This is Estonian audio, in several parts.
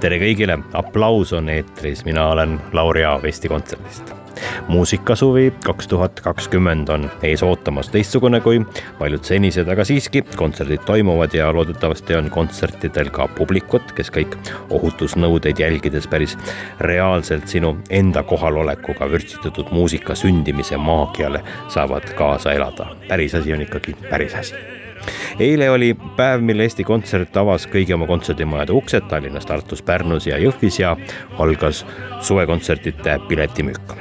Tere kõigile, aplaus on eetris, mina olen Lauri Aav Eesti Kontserdist. muusikasuvi kaks tuhat kakskümmend on ees ootamas teistsugune kui paljud senised, aga siiski kontserdid toimuvad ja loodetavasti on kontsertidel ka publikut, kes kõik ohutusnõudeid jälgides päris reaalselt sinu enda kohalolekuga vürtsitatud muusika sündimise maagiale saavad kaasa elada. päris asi on ikkagi päris asi eile oli päev, mil Eesti Kontsert avas kõigi oma kontserdimajade uksed Tallinnas, Tartus, Pärnus ja Jõhvis ja algas suvekontsertide piletimüük.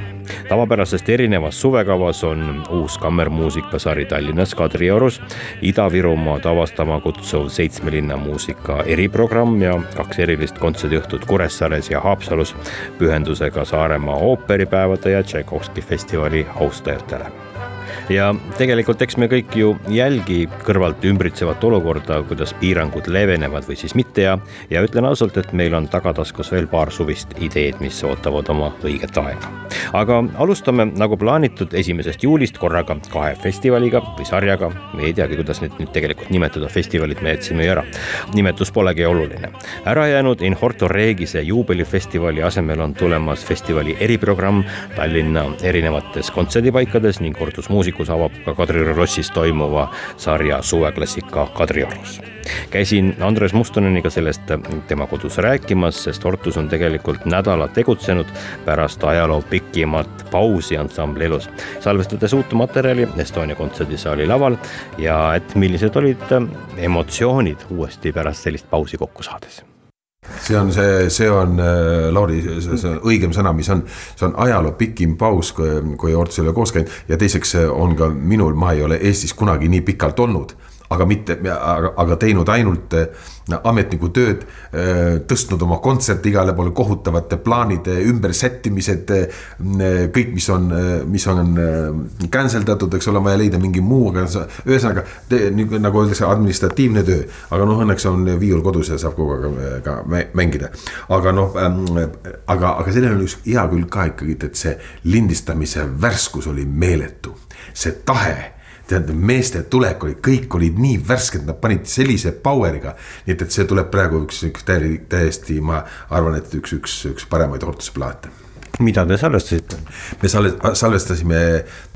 Tavapärasest erinevas suvekavas on uus kammermuusikasari Tallinnas Kadriorus, Ida-Virumaad avastama kutsuv seitsme linna muusika eriprogramm ja kaks erilist kontserdiõhtut Kuressaares ja Haapsalus pühendusega Saaremaa ooperipäevade ja Tšaikovski festivali austajatele ja tegelikult eks me kõik ju jälgi kõrvalt ümbritsevat olukorda, kuidas piirangud leevenevad või siis mitte ja, ja ütlen ausalt, et meil on tagataskus veel paar suvist ideed, mis ootavad oma õiget aega. aga alustame nagu plaanitud esimesest juulist korraga kahe festivaliga või sarjaga, me ei teagi, kuidas neid nüüd tegelikult nimetada, festivalid me jätsime ju ära. nimetus polegi oluline. ära jäänud In Horto Regise juubelifestivali asemel on tulemas festivali eriprogramm Tallinna erinevates kontserdipaikades ning Kortus hommikuks avab ka Kadrioru lossis toimuva sarja suveklassika Kadriorus. käisin Andres Mustoneniga sellest tema kodus rääkimas, sest Hortus on tegelikult nädala tegutsenud pärast ajaloo pikimat pausi ansambli elus, salvestades uut materjali Estonia kontserdisaali laval ja et millised olid emotsioonid uuesti pärast sellist pausi kokku saades see on see, see on äh, Lauri, see on õigem sõna, mis on, see on ajaloo pikim paus, kui, kui Orts ei ole koos käinud ja teiseks on ka minul, ma ei ole Eestis kunagi nii pikalt olnud aga mitte, aga, aga teinud ainult äh, ametniku tööd, äh, tõstnud oma kontserte igale poole, kohutavate plaanide ümbersättimised. Äh, kõik, mis on, mis on cancel datud, eks ole, on vaja leida mingi muu, aga ühesõnaga nagu öeldakse, administratiivne töö. aga noh, õnneks on viiul kodus ja saab kogu aeg ka mängida. aga noh ähm,, aga, aga sellel on üks hea külg ka ikkagi, et see lindistamise värskus oli meeletu, see tahe tead, meeste tulek oli, kõik olid nii värsked, nad panid sellise power'iga. nii et, et see tuleb praegu üks, üks täiesti, täiesti, ma arvan, et üks, üks, üks paremaid hortusplaate mida te salvestasite? me salvestasime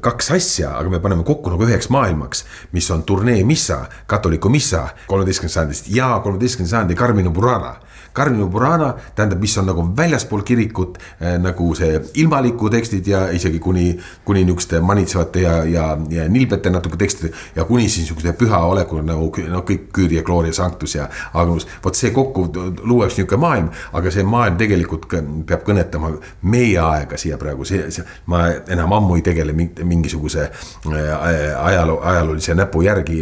kaks asja, aga me paneme kokku nagu üheks maailmaks, mis on turnee missa, katoliku missa kolmeteistkümnendast sajandist ja kolmeteistkümnenda sajandi Carmine Burana Carmine Burana tähendab, mis on nagu väljaspool kirikut äh, nagu see ilmaliku tekstid ja isegi kuni, kuni niisuguste manitsevate ja, ja, ja nilbete natuke tekstide. ja kuni siis niisuguse püha oleku nagu noh, kõik Küüri ja Gloria Sanctus ja Agnus. vot see kokku luuakse niisugune maailm, aga see maailm tegelikult peab kõnetama meie aega siia praegu, see, see. ma enam ammu ei tegele mingisuguse äh, ajaloo, ajaloolise näpu järgi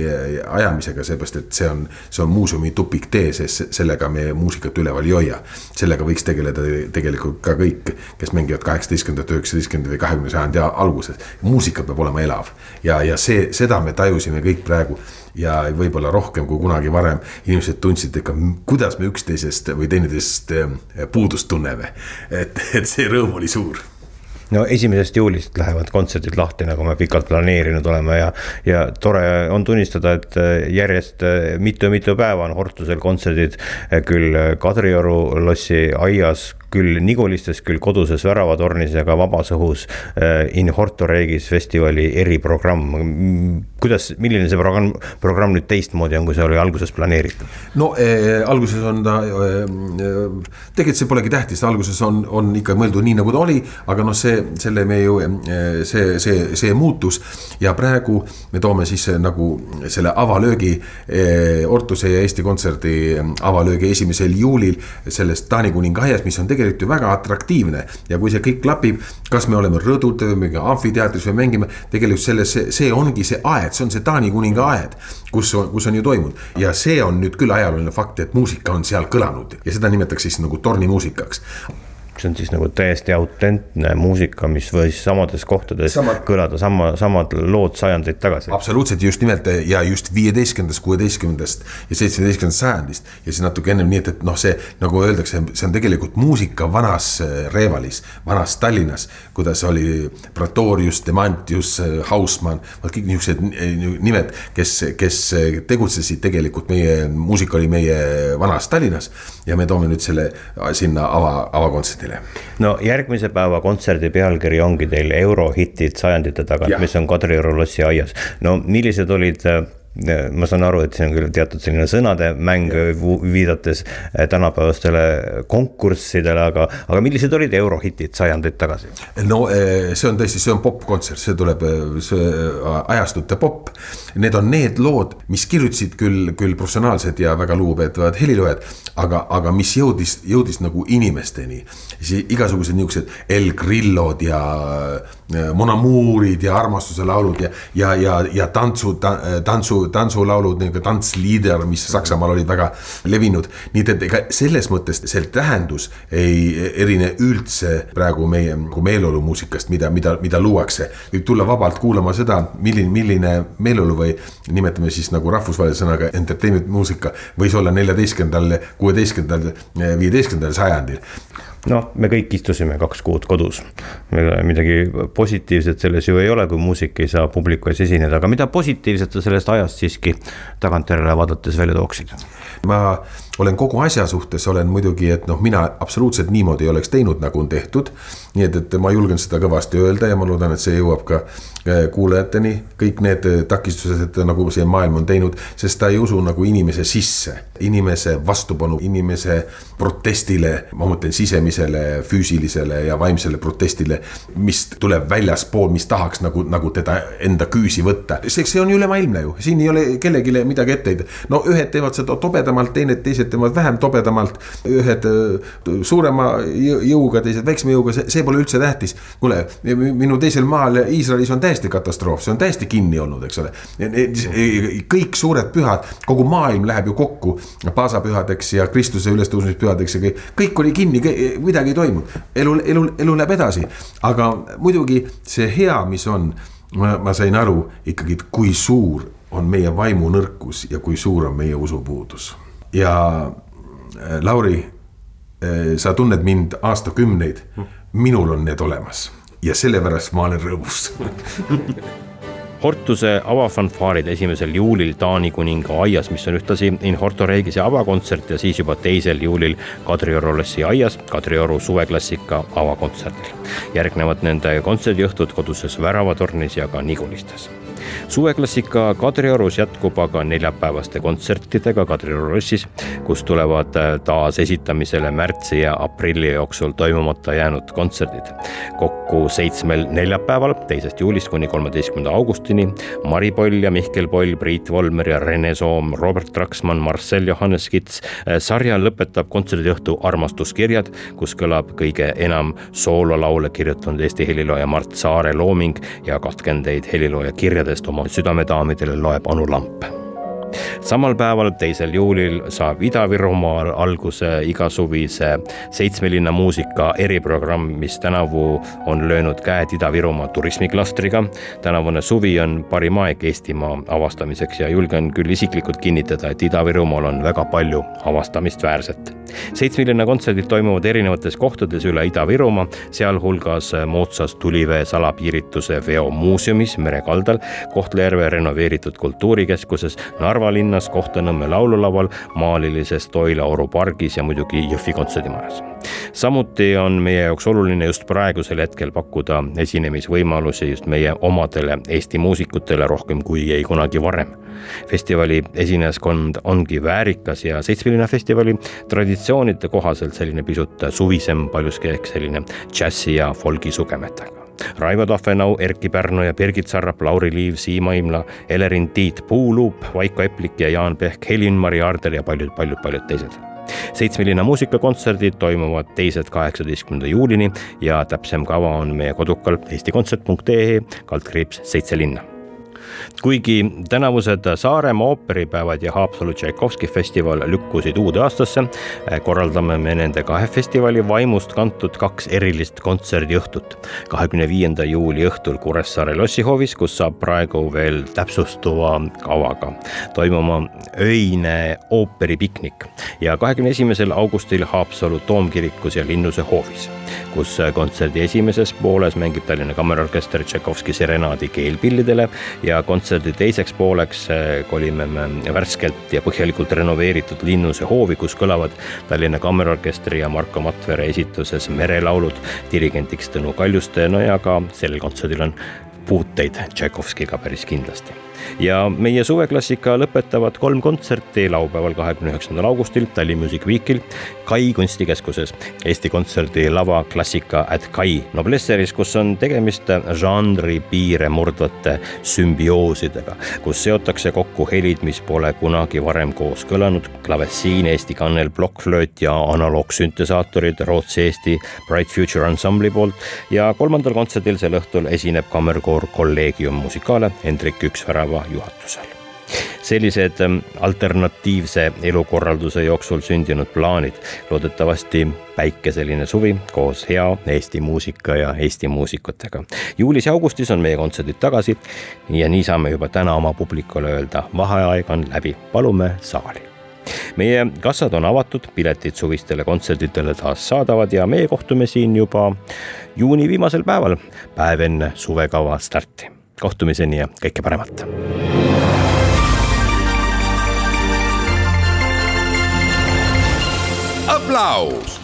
ajamisega, seepärast et see on, see on muuseumi tupiktee, sest sellega me muusikat üleval ei hoia. sellega võiks tegeleda tegelikult ka kõik, kes mängivad kaheksateistkümnendat, üheksateistkümnendat või kahekümne sajandi alguses. muusika peab olema elav ja, ja see, seda me tajusime kõik praegu ja võib-olla rohkem kui kunagi varem inimesed tundsid ikka, kuidas me üksteisest või teineteisest eh, puudust tunneme. et, et see rõõm oli suur no esimesest juulist lähevad kontserdid lahti, nagu me pikalt planeerinud oleme ja, ja tore on tunnistada, et äh, järjest mitu-mitu äh, päeva on Hortusel kontserdid küll Kadrioru lossi aias, küll Nigulistes, küll koduses Väravatornis ja ka vabas õhus In Horto Regis festivali eriprogramm. kuidas, milline see programm, programm nüüd teistmoodi on, kui see oli alguses planeeritud? no eh, alguses on ta eh,, tegelikult see polegi tähtis, alguses on, on ikka mõeldud nii, nagu ta oli, aga noh, see, selle me ju, see, see, see muutus ja praegu me toome siis nagu selle avalöögi eh, Ortuse ja Eesti Kontserdi avalöögi esimesel juulil sellest Taani kuninga aias, mis on tegelikult tegelikult ju väga atraktiivne. Ja kui see kõik klapib, kas me oleme rõdul või mingi amfiteatris või mängime, tegelikult selles, see ongi see aed, see on see Taani kuninga aed, kus, kus on ju toimunud. Ja see on nüüd küll ajalooline fakt, et muusika on seal kõlanud. Ja seda nimetatakse siis nagu tornimuusikaks see on siis nagu täiesti autentne muusika, mis võis samades kohtades Sama... kõlada sama, samad lood sajandeid tagasi. absoluutselt just nimelt ja just viieteistkümnendast, kuueteistkümnendast ja seitsmeteistkümnendast sajandist. ja siis natuke ennem nii, et, et noh, see nagu öeldakse, see on tegelikult muusika vanas äh, Revalis, vanas Tallinnas. kuidas oli Praetorius, Demantius, äh, Hausmann, vot kõik niisugused nimed, kes, kes tegutsesid tegelikult meie, muusika oli meie vanas Tallinnas. ja me toome nüüd selle sinna ava, avakontserdile meile. no järgmise päeva kontserdi pealkiri ongi teil eurohitid sajandite tagant, mis on Kadrioru lossi aias. no millised olid äh, ma saan aru, et see on küll teatud selline sõnade mäng, viidates äh, tänapäevastele konkurssidele, aga, aga millised olid eurohitid sajandeid tagasi? no äh, see on tõesti, see on popkontsert, see tuleb, see ajastute popp. Need on need lood, mis kirjutasid küll, küll professionaalsed ja väga lugupeetavad heliloojad, aga, aga mis jõudis, jõudis nagu inimesteni. siis igasugused niisugused El Grillod ja Mon Amourid ja armastuse laulud ja, ja, ja, ja tantsu ta,, tantsu, tantsulaulud, niisugune tantsliider, mis Saksamaal olid väga levinud. nii et, et ega selles mõttes see tähendus ei erine üldse praegu meie nagu meeleolumuusikast, mida, mida, mida luuakse. võib tulla vabalt kuulama seda, milline, milline meeleolu või nimetame siis nagu rahvusvahelise sõnaga entertainment muusika võis olla neljateistkümnendal kuueteistkümnendal, viieteistkümnendal sajandil noh, me kõik istusime kaks kuud kodus. midagi positiivset selles ju ei ole, kui muusik ei saa publiku ees esineda, aga mida positiivset sa sellest ajast siiski tagantjärele vaadates välja tooksid? ma olen kogu asja suhtes, olen muidugi, et noh, mina absoluutselt niimoodi ei oleks teinud, nagu on tehtud. nii et, et ma julgen seda kõvasti öelda ja ma loodan, et see jõuab ka äh, kuulajateni, kõik need äh, takistused, nagu see maailm on teinud, sest ta ei usu nagu inimese sisse, inimese vastupanu, inimese protestile, ma mõtlen sisemisele füüsilisele ja vaimsele protestile, mis tuleb väljaspool, mis tahaks nagu, nagu teda enda küüsi võtta. see, see on ju ülemaailmne ju, siin ei ole kellelegi midagi ette heita. no ühed teevad seda tobedamalt, teine, teised teevad vähem tobedamalt. ühed äh, suurema jõuga, teised väiksema jõuga, see, pole üldse tähtis. kuule, minu teisel maal Iisraelis on täiesti katastroof, see on täiesti kinni olnud, eks ole. kõik suured pühad, kogu maailm läheb ju kokku paasapühadeks ja Kristuse ülestõusmispühadeks ja kõik, kõik oli kinni, midagi ei toimunud. elu, elu, elu läheb edasi, aga muidugi see hea, mis on ma, sain aru ikkagi, kui suur on meie vaimu nõrkus ja kui suur on meie usupuudus ja äh, Lauri, äh, sa tunned mind aastakümneid, minul on need olemas. Ja sellepärast ma olen rõõmus. Hortuse avafanfaarid esimesel juulil Taani kuninga aias, mis on ühtlasi In Horto Regise avakontsert ja siis juba teisel juulil Kadrioru lossi aias Kadrioru suveklassika avakontserdil. järgnevad nende kontserdiõhtud koduses Väravatornis ja ka Nigulistes suveklassika Kadriorus jätkub aga neljapäevaste kontsertidega Kadrioru lossis, kus tulevad äh, taasesitamisele märtsi ja aprilli jooksul toimumata jäänud kontserdid. kokku seitsmel neljapäeval, teisest juulist kuni kolmeteistkümnenda augustini Mari Poll ja Mihkel Poll, Priit Volmer ja Rene Soom, Robert Traksmann, Marcel Johannes Kits. Äh, sarja lõpetab kontserdiõhtu Armastuskirjad, kus kõlab kõige enam soololaule kirjutanud Eesti helilooja Mart Saare looming ja katkendeid helilooja kirjadest sellest oma südamedaamidele loeb Anu Lamp samal päeval, teisel juulil saab Ida-Virumaal alguse igasuvise seitsmelinna muusika eriprogramm, mis tänavu on löönud käed Ida-Virumaa turismiklastriga. tänavune suvi on parim aeg Eestimaa avastamiseks ja julgen küll isiklikult kinnitada, et Ida-Virumaal on väga palju avastamist väärset. Seitsmelinna kontserdid toimuvad erinevates kohtades üle Ida-Virumaa, sealhulgas moodsas Tulivee salapiirituse veomuuseumis mere kaldal, Kohtla-Järve renoveeritud kultuurikeskuses, Narva linnas Kohtla-Nõmme laululaval, Maalilises Toila-Oru pargis ja muidugi Jõhvi kontserdimajas. Samuti on meie jaoks oluline just praegusel hetkel pakkuda esinemisvõimalusi just meie omadele Eesti muusikutele rohkem kui ei kunagi varem. festivali esinejaskond ongi väärikas ja Seitsmelinna festivali traditsioonide kohaselt selline pisut suvisem, paljuski ehk selline džässi ja folgi sugemetega. Raivo Tahvenau, Erkki Pärno ja Birgit Sarrap, Lauri Liiv, Siim Aimla, Elerin Tiit Puuluup, Vaiko Eplik ja Jaan Pehk, Helin-Mari Aarder ja paljud-paljud-paljud teised seitsme linna muusikakontserdid toimuvad teised kaheksateistkümnenda juulini ja täpsem kava on meie kodukal eestikontsert.ee kaldkriips seitse linna kuigi tänavused Saaremaa ooperipäevad ja Haapsalu Tšaikovski festival lükkusid uude aastasse, korraldame me nende kahe festivali vaimust kantud kaks erilist kontserdiõhtut. kahekümne viienda juuli õhtul Kuressaare lossihoovis, kus saab praegu veel täpsustuva kavaga toimuma öine ooperipiknik ja kahekümne esimesel augustil Haapsalu toomkirikus ja Linnuse hoovis, kus kontserdi esimeses pooles mängib Tallinna Kammerorkester Tšaikovski serenaadi keelpillidele ja kontserdi teiseks pooleks eh, kolime me värskelt ja põhjalikult renoveeritud Linnuse hoovi, kus kõlavad Tallinna Kammerorkestri ja Marko Matvere esituses merelaulud dirigendiks Tõnu Kaljuste, no ja ka sellel kontserdil on puuteid Tšaikovskiga päris kindlasti ja meie suveklassika lõpetavad kolm kontserti laupäeval, kahekümne üheksandal augustil Tallinn Music Weekil Kai kunstikeskuses. Eesti Kontserdi lava Klassika at Kai Noblesseris, kus on tegemist žanri piire murdvate sümbioosidega, kus seotakse kokku helid, mis pole kunagi varem koos kõlanud, klavessiin, Eesti kannel, plokkflööt ja analoogsüntesaatorid Rootsi-Eesti Bright Future Ensemble'i poolt ja kolmandal kontserdil sel õhtul esineb kammerkoor Collegium Musicale Hendrik Üksvärava juhatusel sellised ähm, alternatiivse elukorralduse jooksul sündinud plaanid. loodetavasti päikeseline suvi koos hea Eesti muusika ja Eesti muusikutega. juulis ja augustis on meie kontserdid tagasi ja nii saame juba täna oma publikule öelda, vaheaeg on läbi, palume saali meie kassad on avatud, piletid suvistele kontsertidele taas saadavad ja meie kohtume siin juba juuni viimasel päeval, päev enne suvekava starti. Kohtumiseni ja kõike paremat. aplaus